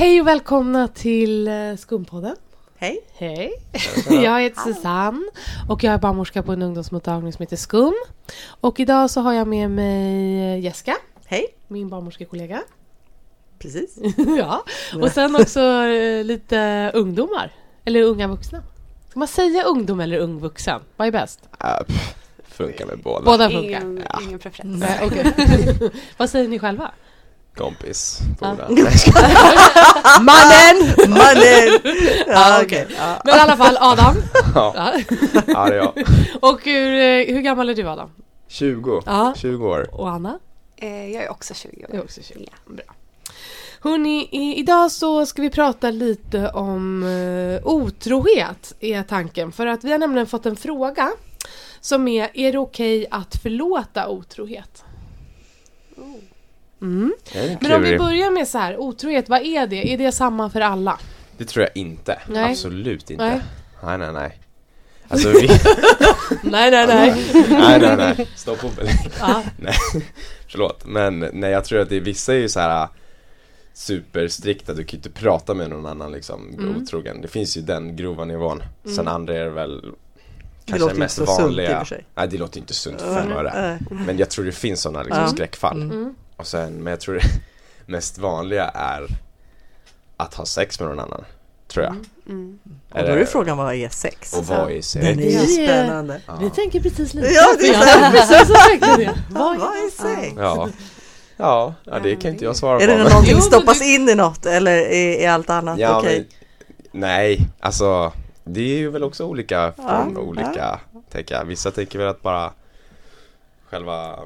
Hej och välkomna till eh, Skumpodden. Hej. Hej. Jag heter Susanne och jag är barnmorska på en ungdomsmottagning som heter Skum. Och idag så har jag med mig eh, Jessica, Hej. min barnmorskekollega. Precis. ja. Och sen också eh, lite ungdomar. Eller unga vuxna. Ska man säga ungdom eller ung vuxen? Vad är bäst? Pff, funkar med båda. Båda funkar. Ingen, ingen preferens. Nej, okej. Vad säger ni själva? Kompis. Ja. Mannen! Mannen! Ja. Ja. Men i alla fall Adam. ja, Ja. ja, det är jag. Och hur, eh, hur gammal är du Adam? 20. Ja. 20 år. Och Anna? Eh, jag är också 20 år. Jag är också 20. Bra. Hörrni, idag så ska vi prata lite om uh, otrohet, är tanken. För att vi har nämligen fått en fråga som är, är det okej att förlåta otrohet? Mm. Det Men om vi börjar med så här, otrohet, vad är det? Är det samma för alla? Det tror jag inte. Nej. Absolut inte. Nej. Nej, nej, nej. Alltså vi... Nej, nej, nej. nej, nej, nej. Stopp eller? Ja. Nej, förlåt. Men nej, jag tror att det är vissa är ju så här äh, superstrikta, du kan ju inte prata med någon annan liksom Mm. otrogen. Det finns ju den grova nivån. Sen andra är det väl Det kanske låter inte mest så sunt i och vanliga. för sig. Nej, det låter inte sunt för. Äh, Men jag tror det finns sådana liksom Ja. skräckfall. Mm. Och sen, men jag tror det mest vanliga är att ha sex med någon annan. Tror jag. Mm. Och då är det frågan vad är sex? Och vad är Den sex? är ju Vi är- spännande. Ja. Vi tänker precis lite. Ja, det är Ja, så. precis så tänker det. Vad Vad är sex? Ja. Ja, ja, det kan inte jag svara Är på. det när men- någonting men stoppas du- in i något eller är, är allt annat Ja, okej? men, nej, alltså det är ju väl också olika från Ja, olika, tänker jag. Vissa tänker väl att bara själva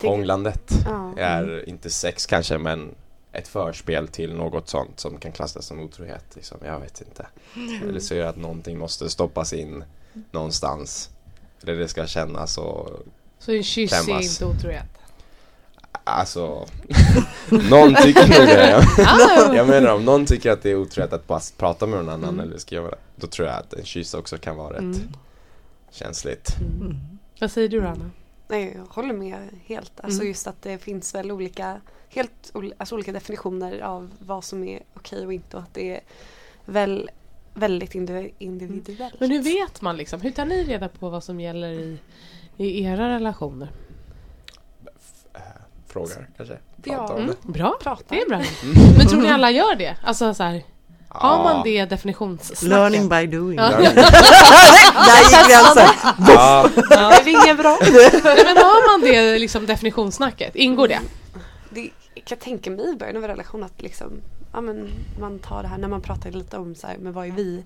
hånglandet Ja. är inte sex kanske, men ett förspel till något sånt som kan klassas som otrohet. Liksom. Jag vet inte. Eller så är det att någonting måste stoppas in någonstans. Eller det ska kännas och Så en kyss är inte otrohet? alltså Någon tycker nog det. Ah, Jag menar om någon tycker att det är otroligt att bara prata med någon annan Mm. eller skriva det, Då tror jag att en kyss också kan vara rätt Mm. känsligt. Mm. Vad säger du Anna? Nej, jag håller med helt. Alltså Mm. just att det finns väl olika, helt ol- alltså olika definitioner av vad som är okej och inte och att det är väl väldigt indiv- individuellt. Men hur vet man liksom? Hur tar ni reda på vad som gäller i, i era relationer? Eh, Frågar kanske? Ja. Pratar om Mm, det. bra, Prata. det är bra. Mm. Men tror ni alla gör det? Alltså så här, har Ja. man det definitionssnacket? Learning by doing. Ja. Learning. Där gick gränsen. Ja, Ja. Det är inget bra. Nej, Men har man det liksom definitionssnacket? Ingår det? Det, jag kan tänka mig i början av en relation att liksom, ja, men man tar det här när man pratar lite om så här, men vad är vi?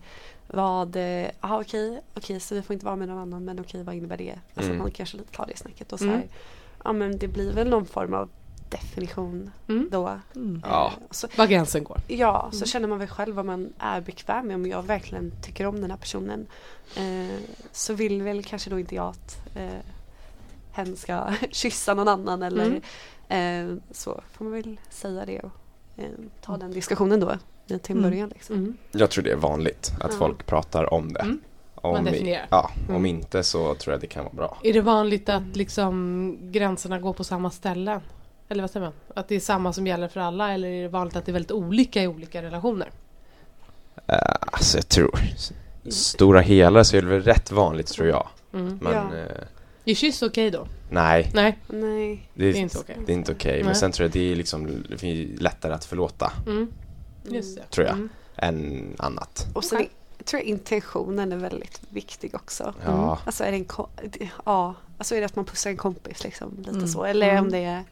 Vad, eh, ja okej, okej så vi får inte vara med någon annan men okej vad innebär det? Alltså Mm. man kanske lite tar det snacket och så Mm. här, ja men det blir väl någon form av definition Mm. då. Mm. Ja. Eh, så, Var gränsen går? ja, så känner man väl själv vad man är bekväm med om jag verkligen tycker om den här personen. Eh, så vill väl kanske då inte jag att eh, hen ska kyssa någon annan eller eh, så får man väl säga det och eh, ta den diskussionen då eh, till en Mm. början. Liksom. Mm. jag tror det är vanligt att Ja. folk pratar om det. Mm. Om i-. Ja, om Mm. inte så tror jag det kan vara bra. Är det vanligt att liksom gränserna går på samma ställen? Eller vad säger man? Att det är samma som gäller för alla eller är det vanligt att det är väldigt olika i olika relationer? Uh, alltså jag tror, stora hela så är det väl rätt vanligt tror jag. Mm. Men Ja. eh, Är kyss okej då? nej, Nej, Nej. det är, det är inte okej. det är inte okej. Men Nej. sen tror jag det är liksom det är lättare att förlåta Mm. Just det. Tror jag. Mm. än annat. Och sen jag tror jag intentionen är väldigt viktig också. Ja, Alltså är det en ja, alltså är det att man pussar en kompis liksom lite Mm. så eller Mm. om det är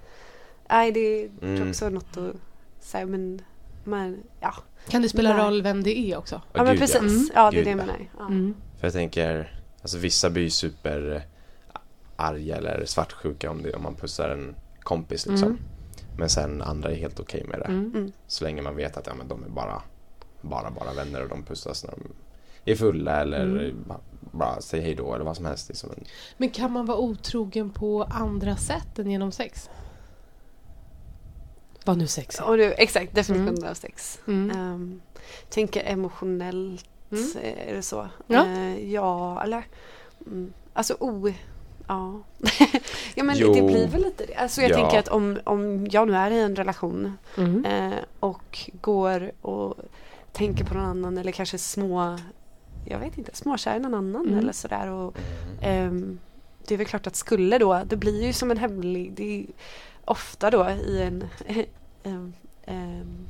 Nej det tror Mm. också något att säga men man, ja. Kan det spela Nej. roll vem det är också? Ja men precis, Mm. ja det är det jag ja. menar. Ja. Mm. För jag tänker, alltså vissa blir ju super eh, arga eller svartsjuka om, det, om man pussar en kompis liksom. Mm. Men sen andra är helt okej med det. Mm. Mm. Så länge man vet att ja, men de är bara, bara, bara vänner och de pussas när de är fulla eller Mm. bara, bara säger hej då eller vad som helst. Liksom. Men kan man vara otrogen på andra sätt än genom sex? Vad nu sex. Och du, exakt, definitionen av sex. Mm. Um, tänker emotionellt, Mm. eh, är det så? Ja. Eh, ja, eller mm, alltså o, Ja, ja men Jo. det blir väl lite det. Alltså jag Ja. tänker att om, om jag nu är i en relation Mm. eh, och går och tänker på någon annan eller kanske små, jag vet inte, småkär i någon annan Mm. eller sådär. Och, ehm, det är väl klart att skulle då, det blir ju som en hemlig, det ofta då i en ehm, ehm,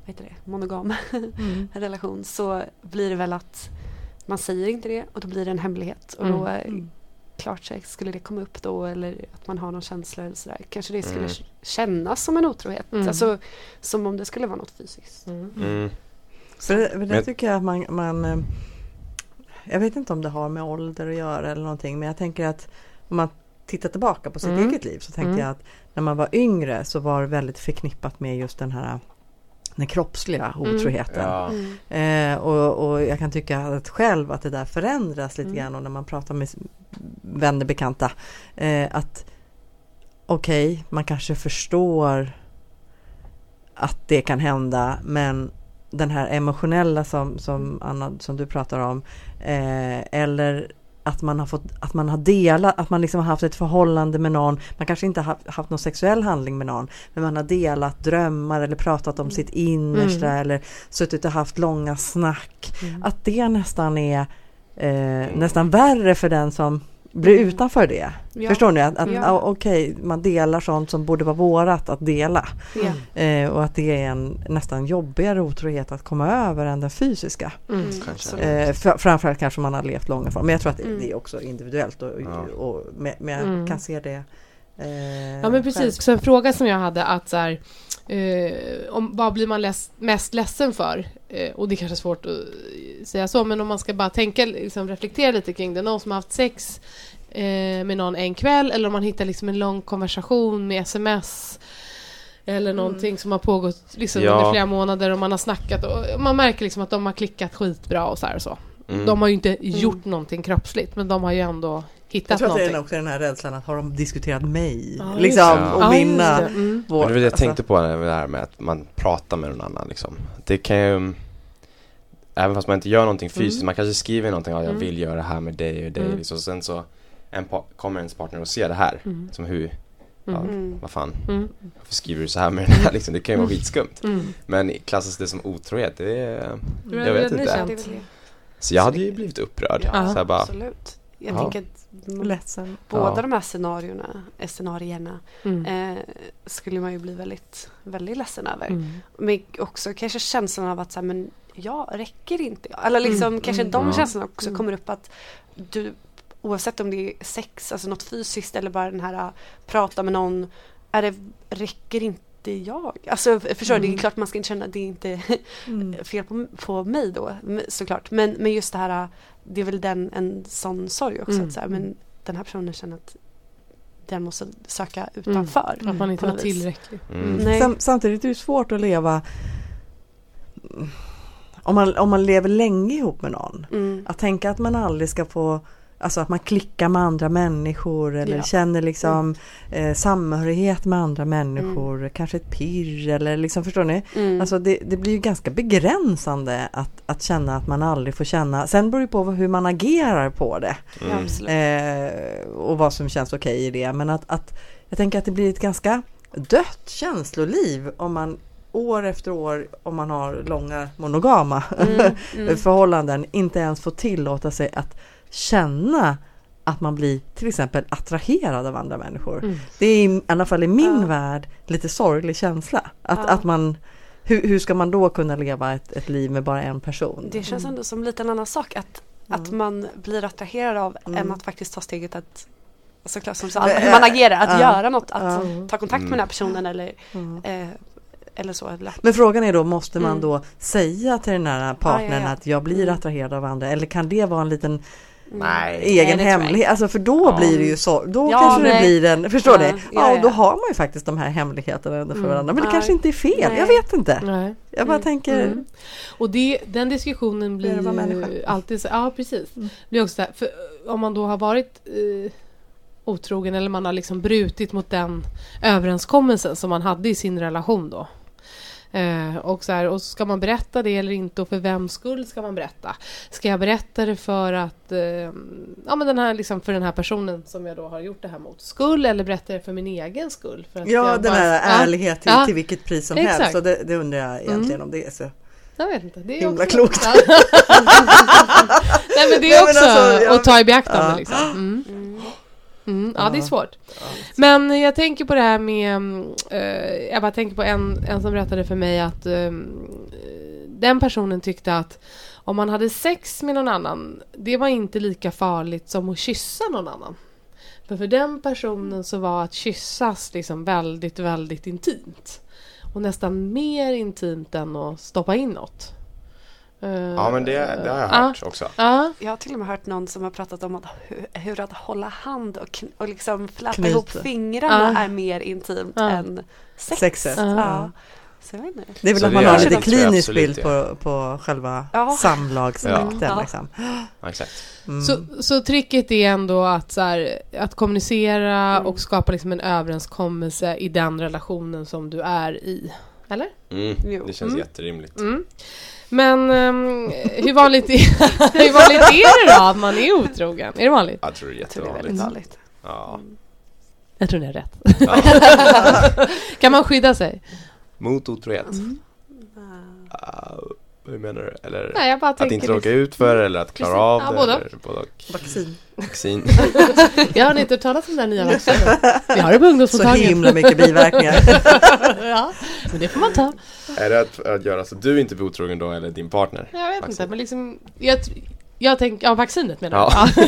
vad heter det, monogam Mm. relation så blir det väl att man säger inte det och då blir det en hemlighet och då Mm. eh, klart så skulle det komma upp då eller att man har någon känsla eller sådär kanske det skulle Mm. kännas som en otrohet Mm. alltså som om det skulle vara något fysiskt. Mm. Mm. För det, för det tycker jag att man, man eh, Jag vet inte om det har med ålder att göra eller någonting men jag tänker att om man tittar tillbaka på sitt Mm. eget liv så tänkte Mm. jag att när man var yngre så var det väldigt förknippat med just den här den kroppsliga otroheten. Ja. Eh, och, och jag kan tycka att själv att det där förändras lite Mm. grann och när man pratar med vänner, bekanta. Eh, att okej, man kanske förstår att det kan hända men den här emotionella som, som Anna, som du pratar om eh, eller att man har fått, att man har delat, att man liksom har haft ett förhållande med någon, man kanske inte har haft, någon sexuell handling med någon, men man har delat drömmar eller pratat om sitt innersta Mm. eller suttit och haft långa snack. Mm. Att det nästan är eh, nästan värre för den som blir Mm. utanför det. Ja. Förstår ni? Att, att Ja. okej, man delar sånt som borde vara vårat att dela. Ja. Eh, och att det är en nästan jobbigare otrohet att komma över än den fysiska. Mm. Mm, Kanske. absolut. Eh, för, framförallt kanske man har levt långa former. Men jag tror att det, Mm. det är också individuellt. Och, Ja. och, men, men jag Mm. kan se det eh, Ja men precis, själv. så en fråga som jag hade att så här, eh, om, vad blir man less, mest ledsen för? Eh, och det är kanske är svårt att säga så, men om man ska bara tänka, liksom reflektera lite kring det. Någon som har haft sex eh, med någon en kväll eller om man hittar liksom en lång konversation med sms eller någonting som har pågått liksom Ja. under flera månader och man har snackat och man märker liksom att de har klickat skitbra och så här och så. Mm. De har ju inte gjort någonting kroppsligt men de har ju ändå Jag hittat tror att det någonting. är också den här rädslan att har de diskuterat mig? Ja, just liksom, det. och Ja, just mina... det. Mm. vår- Men det var det jag alltså- tänkte på det här med att man pratar med någon annan liksom. Det kan ju Även fast man inte gör någonting fysiskt, Mm. man kanske skriver någonting, ja, jag Mm. vill göra det här med dig och dig Mm. liksom. Sen så en kommer ens partner och ser det här, Mm. som hur, ja, Mm. Mm. vad fan, Mm. varför skriver du så här med den här liksom? Det kan ju vara skitskumt. Mm. Men klassas det som otrohet? Det är, jag vet inte. Så jag hade ju blivit upprörd. Ja, Så här bara, absolut. Jag Ja. tänker att Ledsen. båda Ja. de här scenarierna, eh, scenarierna Mm. eh, skulle man ju bli väldigt, väldigt ledsen över. Mm. Men också kanske känslan av att så här, men ja, räcker inte jag? Eller liksom Mm, kanske mm. de Ja. känslorna också Mm. kommer upp att du oavsett om det är sex, alltså något fysiskt eller bara den här äh, prata med någon, är det, räcker inte jag? Alltså förstår du, det Mm. är klart man ska inte känna, det är inte Mm. fel på, på mig då såklart. Men, men just det här, äh, det är väl den, en sån sorg också. Mm. Att så här, men den här personen känner att den måste söka utanför. Att man inte var tillräcklig. mm. Sam, samtidigt är det svårt att leva om man, om man lever länge ihop med någon. Mm. Att tänka att man aldrig ska få Alltså att man klickar med andra människor eller Ja. känner liksom eh, samhörighet med andra människor, kanske ett pirr eller liksom förstår ni? Mm. Alltså det, det blir ju ganska begränsande att, att känna att man aldrig får känna. Sen beror det på hur man agerar på det Mm. eh, och vad som känns okej i det. Men att, att jag tänker att det blir ett ganska dött känsloliv om man år efter år, om man har långa monogama Mm, mm. förhållanden, inte ens får tillåta sig att känna att man blir till exempel attraherad av andra människor. Mm. Det är i alla fall i min Ja. värld lite sorglig känsla. Att, Ja. att man, hur, hur ska man då kunna leva ett, ett liv med bara en person? Det känns ändå som lite en annan sak att, att man blir attraherad av än Mm. att faktiskt ta steget att Såklart som så, hur man agerar, att Ja. göra något, att ta kontakt med den här Mm. personen eller, Mm. eh, eller så. Men frågan är då, måste man Mm. då säga till den här partnern Ja, ja, ja. att jag blir Mm. attraherad av andra? Eller kan det vara en liten mm. Nej. egen det jag hemlighet? Alltså för då Ja. blir det ju så, då Ja, kanske det nej. blir en, förstår Ja, ni? ja, Ja, och då har man ju faktiskt de här hemligheterna ändå för Mm. varandra. Men det Ja. kanske inte är fel, Nej. jag vet inte. Nej. Jag bara Mm. tänker, Mm. Och det, den diskussionen blir det ju alltid så, ja precis. Mm. Blir också så här, för eh, om man då har varit eh, otrogen eller man har liksom brutit mot den överenskommelsen som man hade i sin relation då. Eh, och, så här, och ska man berätta det eller inte och för vems skull ska man berätta? Ska jag berätta det för att, eh, ja men den här, liksom för den här personen som jag då har gjort det här mot skull eller berätta det för min egen skull? För att Ja, den bara- här Ja, ärlighet till, Ja. till vilket pris som Exakt. helst. Och det, det undrar jag egentligen om det är så. Jag vet inte. Det är Himla också, klokt. Ja. Nej men det Nej, är men också alltså, jag- att ta i beaktande Ja. liksom. Mm. Mm. Mm, ja, det är svårt. Men jag tänker på det här med... eh, jag bara tänker på en, en som berättade för mig att um, den personen tyckte att om man hade sex med någon annan, det var inte lika farligt som att kyssa någon annan. För för den personen så var att kyssas liksom väldigt, väldigt intimt. Och nästan mer intimt än att stoppa in något. Eh, Ja men det, det har jag ja. hört också. Ja, Jag har till och med hört någon som har pratat om att hur, hur att hålla hand och, kn- och liksom fläta Knyta. ihop fingrarna är mer intimt än sex. Sexet. Det är väl Så att man har lite klinisk absolut bild på, på själva Ja. samlagsakten. Ja. Liksom. Ja, exakt. Mm. Så, så tricket är ändå att, så här, att kommunicera Mm. och skapa liksom en överenskommelse i den relationen som du är i. Eller? Mm, Jo. det känns Mm. jätterimligt. Mm. Men ehm, hur, vanligt är, hur vanligt är det då att man är otrogen? Är det vanligt? Jag tror det är Jag tror det är jättevanligt. vanligt. Ja. Jag tror ni har rätt. Ja. kan man skydda sig? Mot otrohet? Ja. Ah, hur menar du? Eller Nej, jag bara att inte råka liksom- ut för eller att klara av Ja, det? både eller både och. Vaccin. Vaccin. Jag har inte hört talas om här nya vaccinet. Vi har det på Så ungdomsmottagningen. himla mycket biverkningar. ja, men det får man ta. är det att, att göra så att du inte blir otrogen då eller din partner? Jag vet Vaccin. inte, men liksom... Jag, jag tänker... Ja, vaccinet menar Ja. du?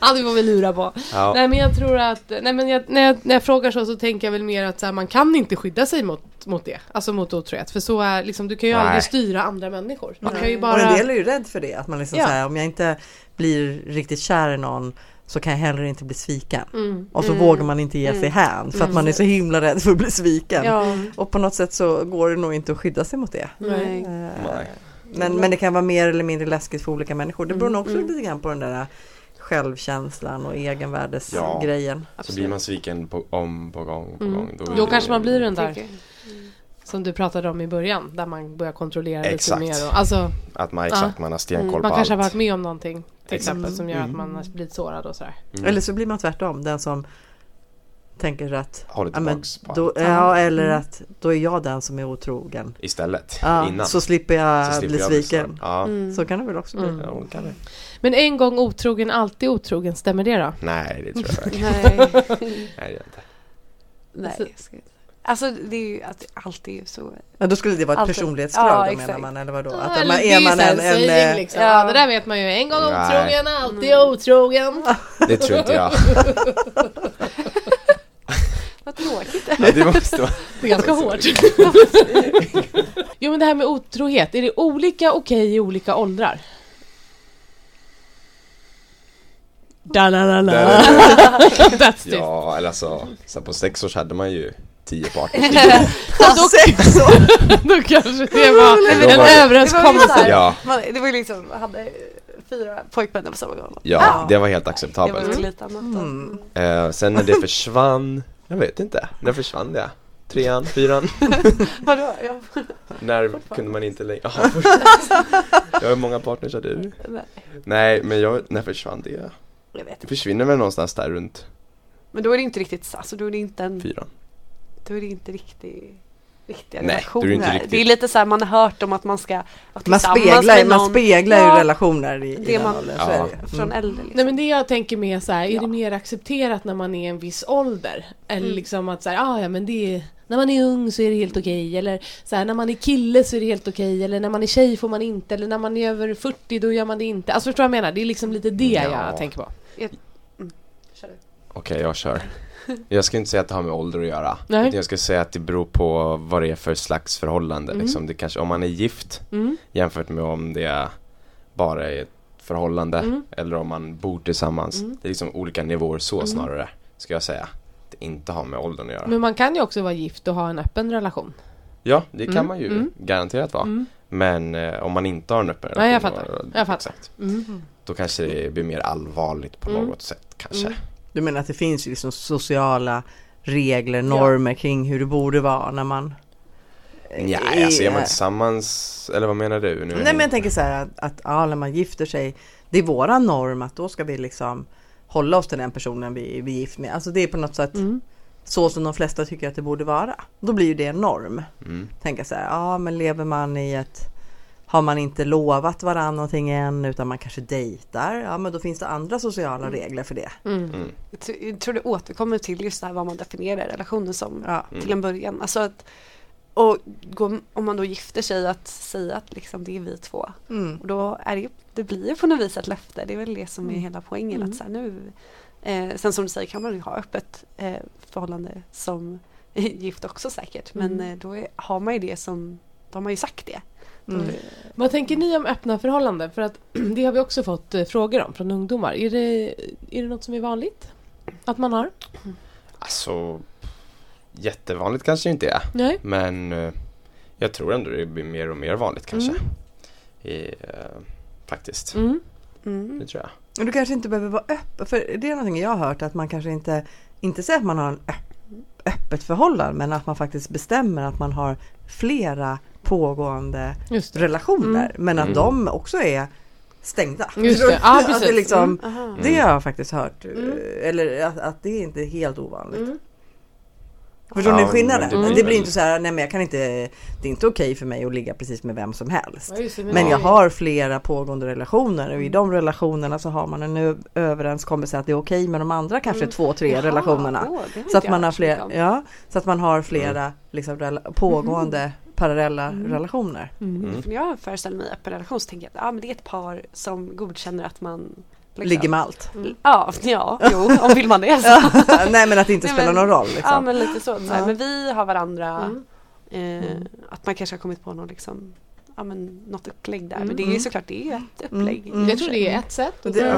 ja, det var vi lura på. Ja. Nej, men jag tror att... Nej, men jag, när, jag, när jag frågar så, så tänker jag väl mer att så här, man kan inte skydda sig mot, mot det. Alltså mot otrohet. För så är liksom, du kan ju Nej. aldrig styra andra människor. Man kan ju Nej. Och en bara... del är ju rädd för det. Att man liksom Ja. här, om jag inte blir riktigt kär i någon så kan jag heller inte bli sviken. Mm. Och så Mm. vågar man inte ge sig Mm. hän för att Mm. man är så himla rädd för att bli sviken. Ja. Och på något sätt så går det nog inte att skydda sig mot det. Nej. Eh, Nej. Men, men det kan vara mer eller mindre läskigt för olika människor. Det beror nog också Mm. lite grann på den där självkänslan och egenvärdesgrejen. Så blir man sviken på, om på gång på Mm. gång. Då, Då kanske man blir den där som du pratade om i början. Där man börjar kontrollera Exakt. lite mer. Och, alltså, Att man, exakt, man har stenkoll man på kanske har allt. varit med om någonting. Till Exakt. exempel som gör att Mm. man har blivit sårad och sådär. Mm. Eller så blir man tvärtom, den som tänker att Håller ja, men då, allt ja, eller Mm. att då är jag den som är otrogen. istället. Ja, innan. så slipper jag Så slipper bli jag sviken. Ja. Mm. Så kan det väl också bli. Mm. Ja, det kan det. Men en gång otrogen, alltid otrogen. Stämmer det då? Nej, det tror jag verkligen Nej. Nej, det är inte. Nej. Så- jag ska inte. Alltså det är ju att allt är ju så. Ja, då skulle det vara ett Alltid. personlighetsdrag Ja, då exakt. menar man eller vadå? Ja, Att man, det är man en, en, eh, liksom. ja. ja. Det där vet man ju. En gång Nej. otrogen, alltid Mm. otrogen. Det tror inte jag. Vad tråkigt. Ja, det måste vara. Det är ganska hårt. jo men det här med otrohet, är det olika okej i olika åldrar? Da, la, la. Där That's. Ja, eller alltså, så på sex års hade man ju tio partners. Ja, sex år! Då kanske det var Då en det- överenskommelse. Ja, det var ju liksom, hade fyra pojkvänner på samma gång. ja, det var helt Det var acceptabelt. lite annat. då. Mm. Eh, sen när det försvann, jag vet inte, när försvann det? Trean, fyran? Vadå? Ja. När kunde man inte längre? Ja. Jag har många partners har du? Nej, Nej, men jag, när försvann det? jag vet Det inte. försvinner väl någonstans där runt Men då är det inte riktigt, alltså då är det inte en, fyran? Då är det inte riktigt riktiga Nej, är relationer. det inte riktigt. Det är lite så här man har hört om att man ska vara Man speglar, med man någon speglar Ja. ju relationer i, i Det den man- åldern. Ja. Är det. ju. från Mm. äldre. Liksom. Nej men det jag tänker mer så här, är Ja. det mer accepterat när man är en viss ålder? Eller Mm. liksom att så här, ah, ja men det är, när man är ung så är det helt okej. Eller så här, när man är kille så är det helt okej. Eller när man är tjej får man inte. Eller när man är över 40 då gör man det inte. Alltså förstår du vad jag menar? Det är liksom lite det Ja. jag tänker på. Kör du. Okej, jag kör. Jag ska inte säga att det har med ålder att göra. Nej. Jag ska säga att det beror på vad det är för slags förhållande. Mm. Liksom. Det kanske, om man är gift Mm. jämfört med om det bara är ett förhållande Mm. eller om man bor tillsammans. Mm. Det är liksom olika nivåer så Mm. snarare, ska jag säga. Det inte har med åldern att göra. Men man kan ju också vara gift och ha en öppen relation. Ja, det kan Mm. man ju garanterat vara. Men eh, om man inte har en öppen Nej, jag relation, fattar. och- Jag fattar. Exakt, då kanske det blir mer allvarligt på något sätt kanske. Du menar att det finns liksom sociala regler, normer kring hur det borde vara när man Ja, alltså är man tillsammans, eller vad menar du? Nu Nej men jag tänker så här att, att ja, när man gifter sig, det är våran norm att då ska vi liksom hålla oss till den personen vi, vi är gift med. Alltså det är på något sätt Mm. så som de flesta tycker att det borde vara. Då blir ju det en norm. Mm. Tänka så här, ja men lever man i ett har man inte lovat varandra någonting än utan man kanske dejtar, ja men då finns det andra sociala regler för det. Mm. Mm. Jag tror- det återkommer till just det här vad man definierar relationen som Ja. till en början. Alltså att, och gå, om man då gifter sig att säga att liksom det är vi två. Mm. Och då är det, det blir ju på något vis ett löfte. Det är väl det som är hela poängen. Mm. Att så här, nu, eh, sen som du säger kan man ju ha öppet eh, förhållande som gift också säkert. Men Mm. eh, då är, har man ju det som, då har man ju sagt det. Mm. eh, Vad tänker ni om öppna förhållanden? För att det har vi också fått eh, frågor om från ungdomar. Är det, är det något som är vanligt? Att man har? Alltså, jättevanligt kanske inte är. Nej? Men eh, jag tror ändå det blir mer och mer vanligt kanske. Mm. I, eh, faktiskt. Mm. Mm. Det tror jag. Och du kanske inte behöver vara öppen, för det är någonting jag har hört att man kanske inte, inte säger att man har en öpp, öppet förhållande men att man faktiskt bestämmer att man har flera pågående relationer Mm. men att Mm. de också är stängda. Just det. Ja, Att precis. det, liksom, Mm. Det har jag faktiskt hört, Mm. eh, eller att, att det är inte helt ovanligt. Mm. Förstår Ja, ni skillnaden? det Det, blir väl- inte så här, nej men jag kan inte, det är inte okej för mig att ligga precis med vem som helst. Ja, det, Men jag har flera pågående relationer och i Mm. de relationerna så har man en överenskommelse att det är okej med de andra kanske Mm. två, tre Jaha, relationerna. åh, Så att man har hört så mycket fler, om. ja, så att man har flera liksom, pågående parallella Mm. relationer. Mm. Mm. För när jag föreställer mig öppen relation så tänker jag att ja, men det är ett par som godkänner att man liksom- Ligger med allt. Ja, ja, jo, om vill man det. Så. Nej men att det inte Nej, spelar men- någon roll. Liksom. Ja, men lite så. så här, Ja. Men vi har varandra. Mm. Eh, Att man kanske har kommit på något, liksom, ja, men, något upplägg där. Mm. Men det är ju Mm. såklart det är ett upplägg. Mm. Jag tror det är ett sätt. Och Det- är det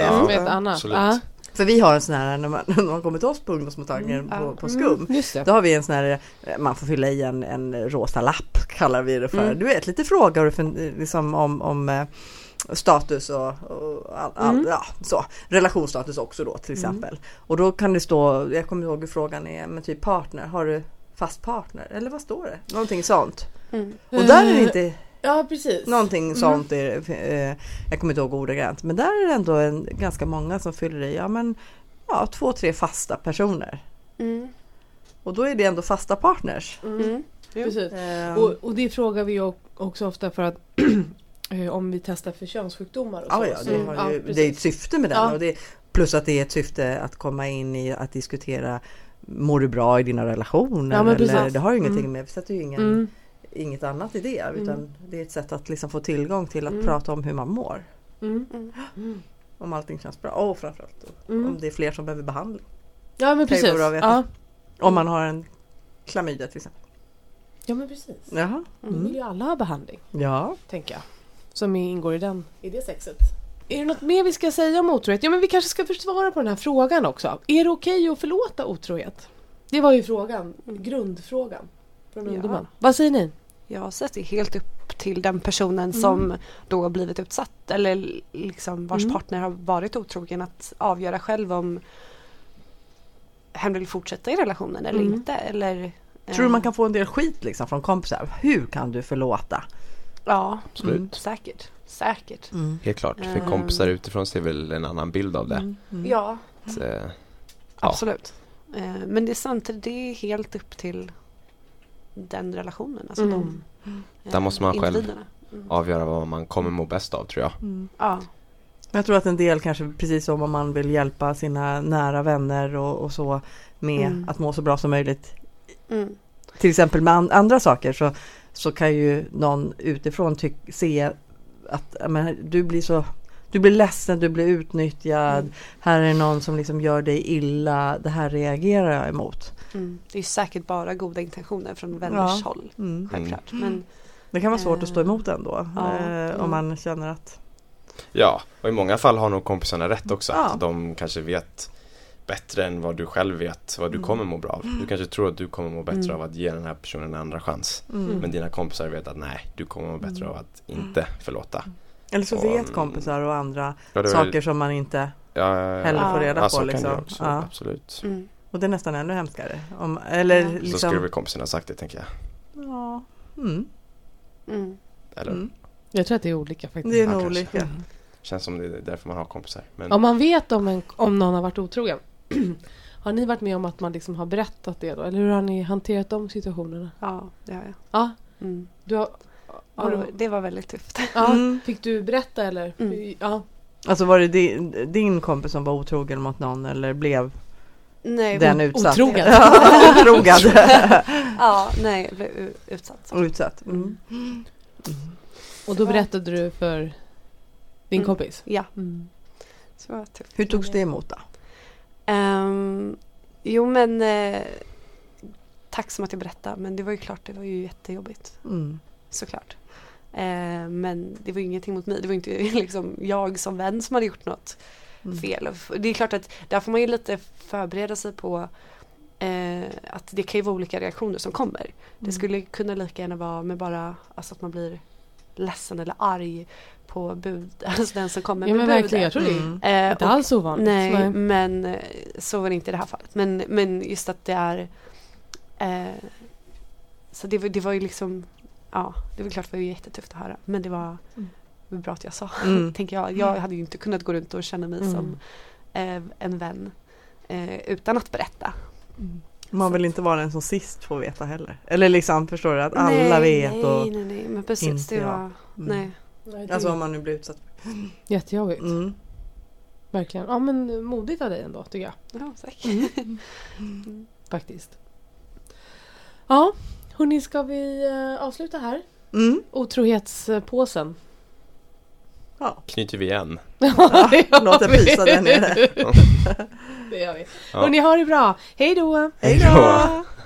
är- som ja, är ett annat. Ja. För vi har en sån här, när man, när man kommer till oss på ungdomsmottagningen Mm, på, på SKUM. Mm. Då har vi en sån här, eh, man får fylla i en, en rosa lapp kallar vi det för. Mm. Du vet lite frågor för, liksom om, om eh, status och, och all, all, Mm. ja, så. relationsstatus också då till exempel. Och då kan det stå, jag kommer ihåg hur frågan är, men typ partner, har du fast partner? Eller vad står det? Någonting sånt. Mm. Och där är det Eh, inte Ja, precis. någonting sånt, är, eh, jag kommer inte ihåg ordagrant, men där är det ändå en, ganska många som fyller i, ja men ja, två, tre fasta personer. Mm. Och då är det ändå fasta partners. Mm. Mm. Precis. Ehm, Och, och det frågar vi också ofta för att eh, om vi testar för könssjukdomar och så. Ja, ja, så det, har ju, precis. det är ett syfte med den. Ja. Och det, plus att det är ett syfte att komma in i att diskutera Mår du bra i dina relationer? Ja, men eller, det har ju ingenting Mm. med, vi sätter ju ingen, Mm. Inget annat i det. Utan Mm. det är ett sätt att liksom få tillgång till att Mm. prata om hur man mår. Mm. Mm. Mm. Om allting känns bra. Och framförallt Mm. om det är fler som behöver behandling. Ja men precis. vara bra att veta. Ja. Om man har en klamydia till exempel. ja men precis. Jaha. Vi vill ju alla ha behandling, Ja. tänker jag. Som ingår i, den, i det sexet. Är det något mer vi ska säga om otrohet? Ja men vi kanske ska först svara på den här frågan också. Är det okej att förlåta otrohet? Det var ju frågan, grundfrågan. Från Ja. ungdomen. Vad säger ni? Jag sätter helt upp till den personen Mm. som då har blivit utsatt eller liksom vars Mm. partner har varit otrogen att avgöra själv om hen vill fortsätta i relationen eller Mm. inte. Eller, Tror du eh, man kan få en del skit liksom från kompisar? Hur kan du förlåta? Ja, Absolut. Mm. säkert. Säkert. Helt klart. För Ehm. kompisar utifrån ser väl en annan bild av det. Mm. Mm. Ja, Så, eh, ja. absolut. Eh, Men det är samtidigt det är helt upp till den relationen. Alltså Mm. de, eh, Där måste man själv-. Mm. avgöra vad man kommer må bäst av tror jag. Mm. Ja. Jag tror att en del kanske precis som om man vill hjälpa sina nära vänner och, och så med Mm. att må så bra som möjligt. Mm. Till exempel med an- andra saker så, så kan ju någon utifrån se att men, du blir så du blir ledsen, du blir utnyttjad. Mm. Här är någon som liksom gör dig illa. Det här reagerar jag emot. Mm. Det är säkert bara goda intentioner från vänners Ja. håll. Mm. Självklart. Men Det kan vara svårt att stå Eh, emot ändå. ja, eh, mm. Om man känner att Ja, och i många fall har nog kompisarna rätt också. Ja. Att de kanske vet bättre än vad du själv vet vad du Mm. kommer må bra av. Du kanske tror att du kommer må bättre Mm. av att ge den här personen en andra chans. mm. Men dina kompisar vet att nej, du kommer må bättre av att inte förlåta. Eller så Och, vet mm, kompisar och andra Ja, saker som man inte ja, heller Ja. får reda ja, så på. kan det Liksom. också, Ja. absolut. Och det är nästan ännu hemskare. Om, eller Ja. Så Så liksom, skulle väl kompisarna sagt det tänker jag. Ja. Mm. Mm. Eller Mm. Jag tror att det är olika faktiskt. Det är Ja, nog kanske. olika. känns som det är därför man har kompisar. Men Om man vet om, en, om någon har varit otrogen. har ni varit med om att man liksom har berättat det då? Eller hur har ni hanterat de situationerna? Ja, det har jag. Ja, Mm. du har, har Ja, du, det var väldigt tufft. ja Mm. fick du berätta eller? Mm. Ja. Alltså var det din, din kompis som var otrogen mot någon eller blev Nej, den utsatt? otrogen. Ja, otrogen. ja, nej, jag blev u- utsatt. Och utsatt. Mm. Och då berättade du för din Mm. kompis? Ja, Mm. så var det tufft. Hur togs det emot då? Ehm, jo men eh, tack som att jag berättade men det var ju klart det var ju jättejobbigt Mm. såklart. Eh, men det var ju ingenting mot mig. Det var inte liksom jag som vän som hade gjort något Mm. Fel. Och f- Det är klart att där får man ju lite förbereda sig på eh, att det kan ju vara olika reaktioner som kommer. Det Mm. skulle kunna lika gärna vara med bara alltså att man blir ledsen eller arg på bud, alltså den som kommer Ja men med verkligen, jag budet. tror det Mm. Eh, inte alls ovanligt. Nej, men eh, så var det inte i det här fallet. Men, men just att det är eh, Så det, det var ju liksom Ja, det var klart det var ju jättetufft att höra. Men det var, Mm. Var bra att jag sa. Mm. Tänker jag. Jag hade ju inte kunnat gå runt och känna mig Mm. som eh, en vän eh, utan att berätta. Mm. Man vill inte vara den som sist får veta heller. Eller liksom förstår du att alla nej, vet nej, och nej, nej, men precis. inte Det jag. var, Mm. nej. Alltså är om man nu blir utsatt. Jättejobbigt. Mm. Verkligen. Ja men modigt av dig ändå tycker jag. Ja, tack. Faktiskt. Ja, hörni ska vi eh, avsluta här? Mm. Otrohetspåsen. Ja. knyter vi igen. Ja, det gör Låt det vi. pysa där nere. Det gör vi. Ja. Hörni, ha det bra. Hej då! Hej då!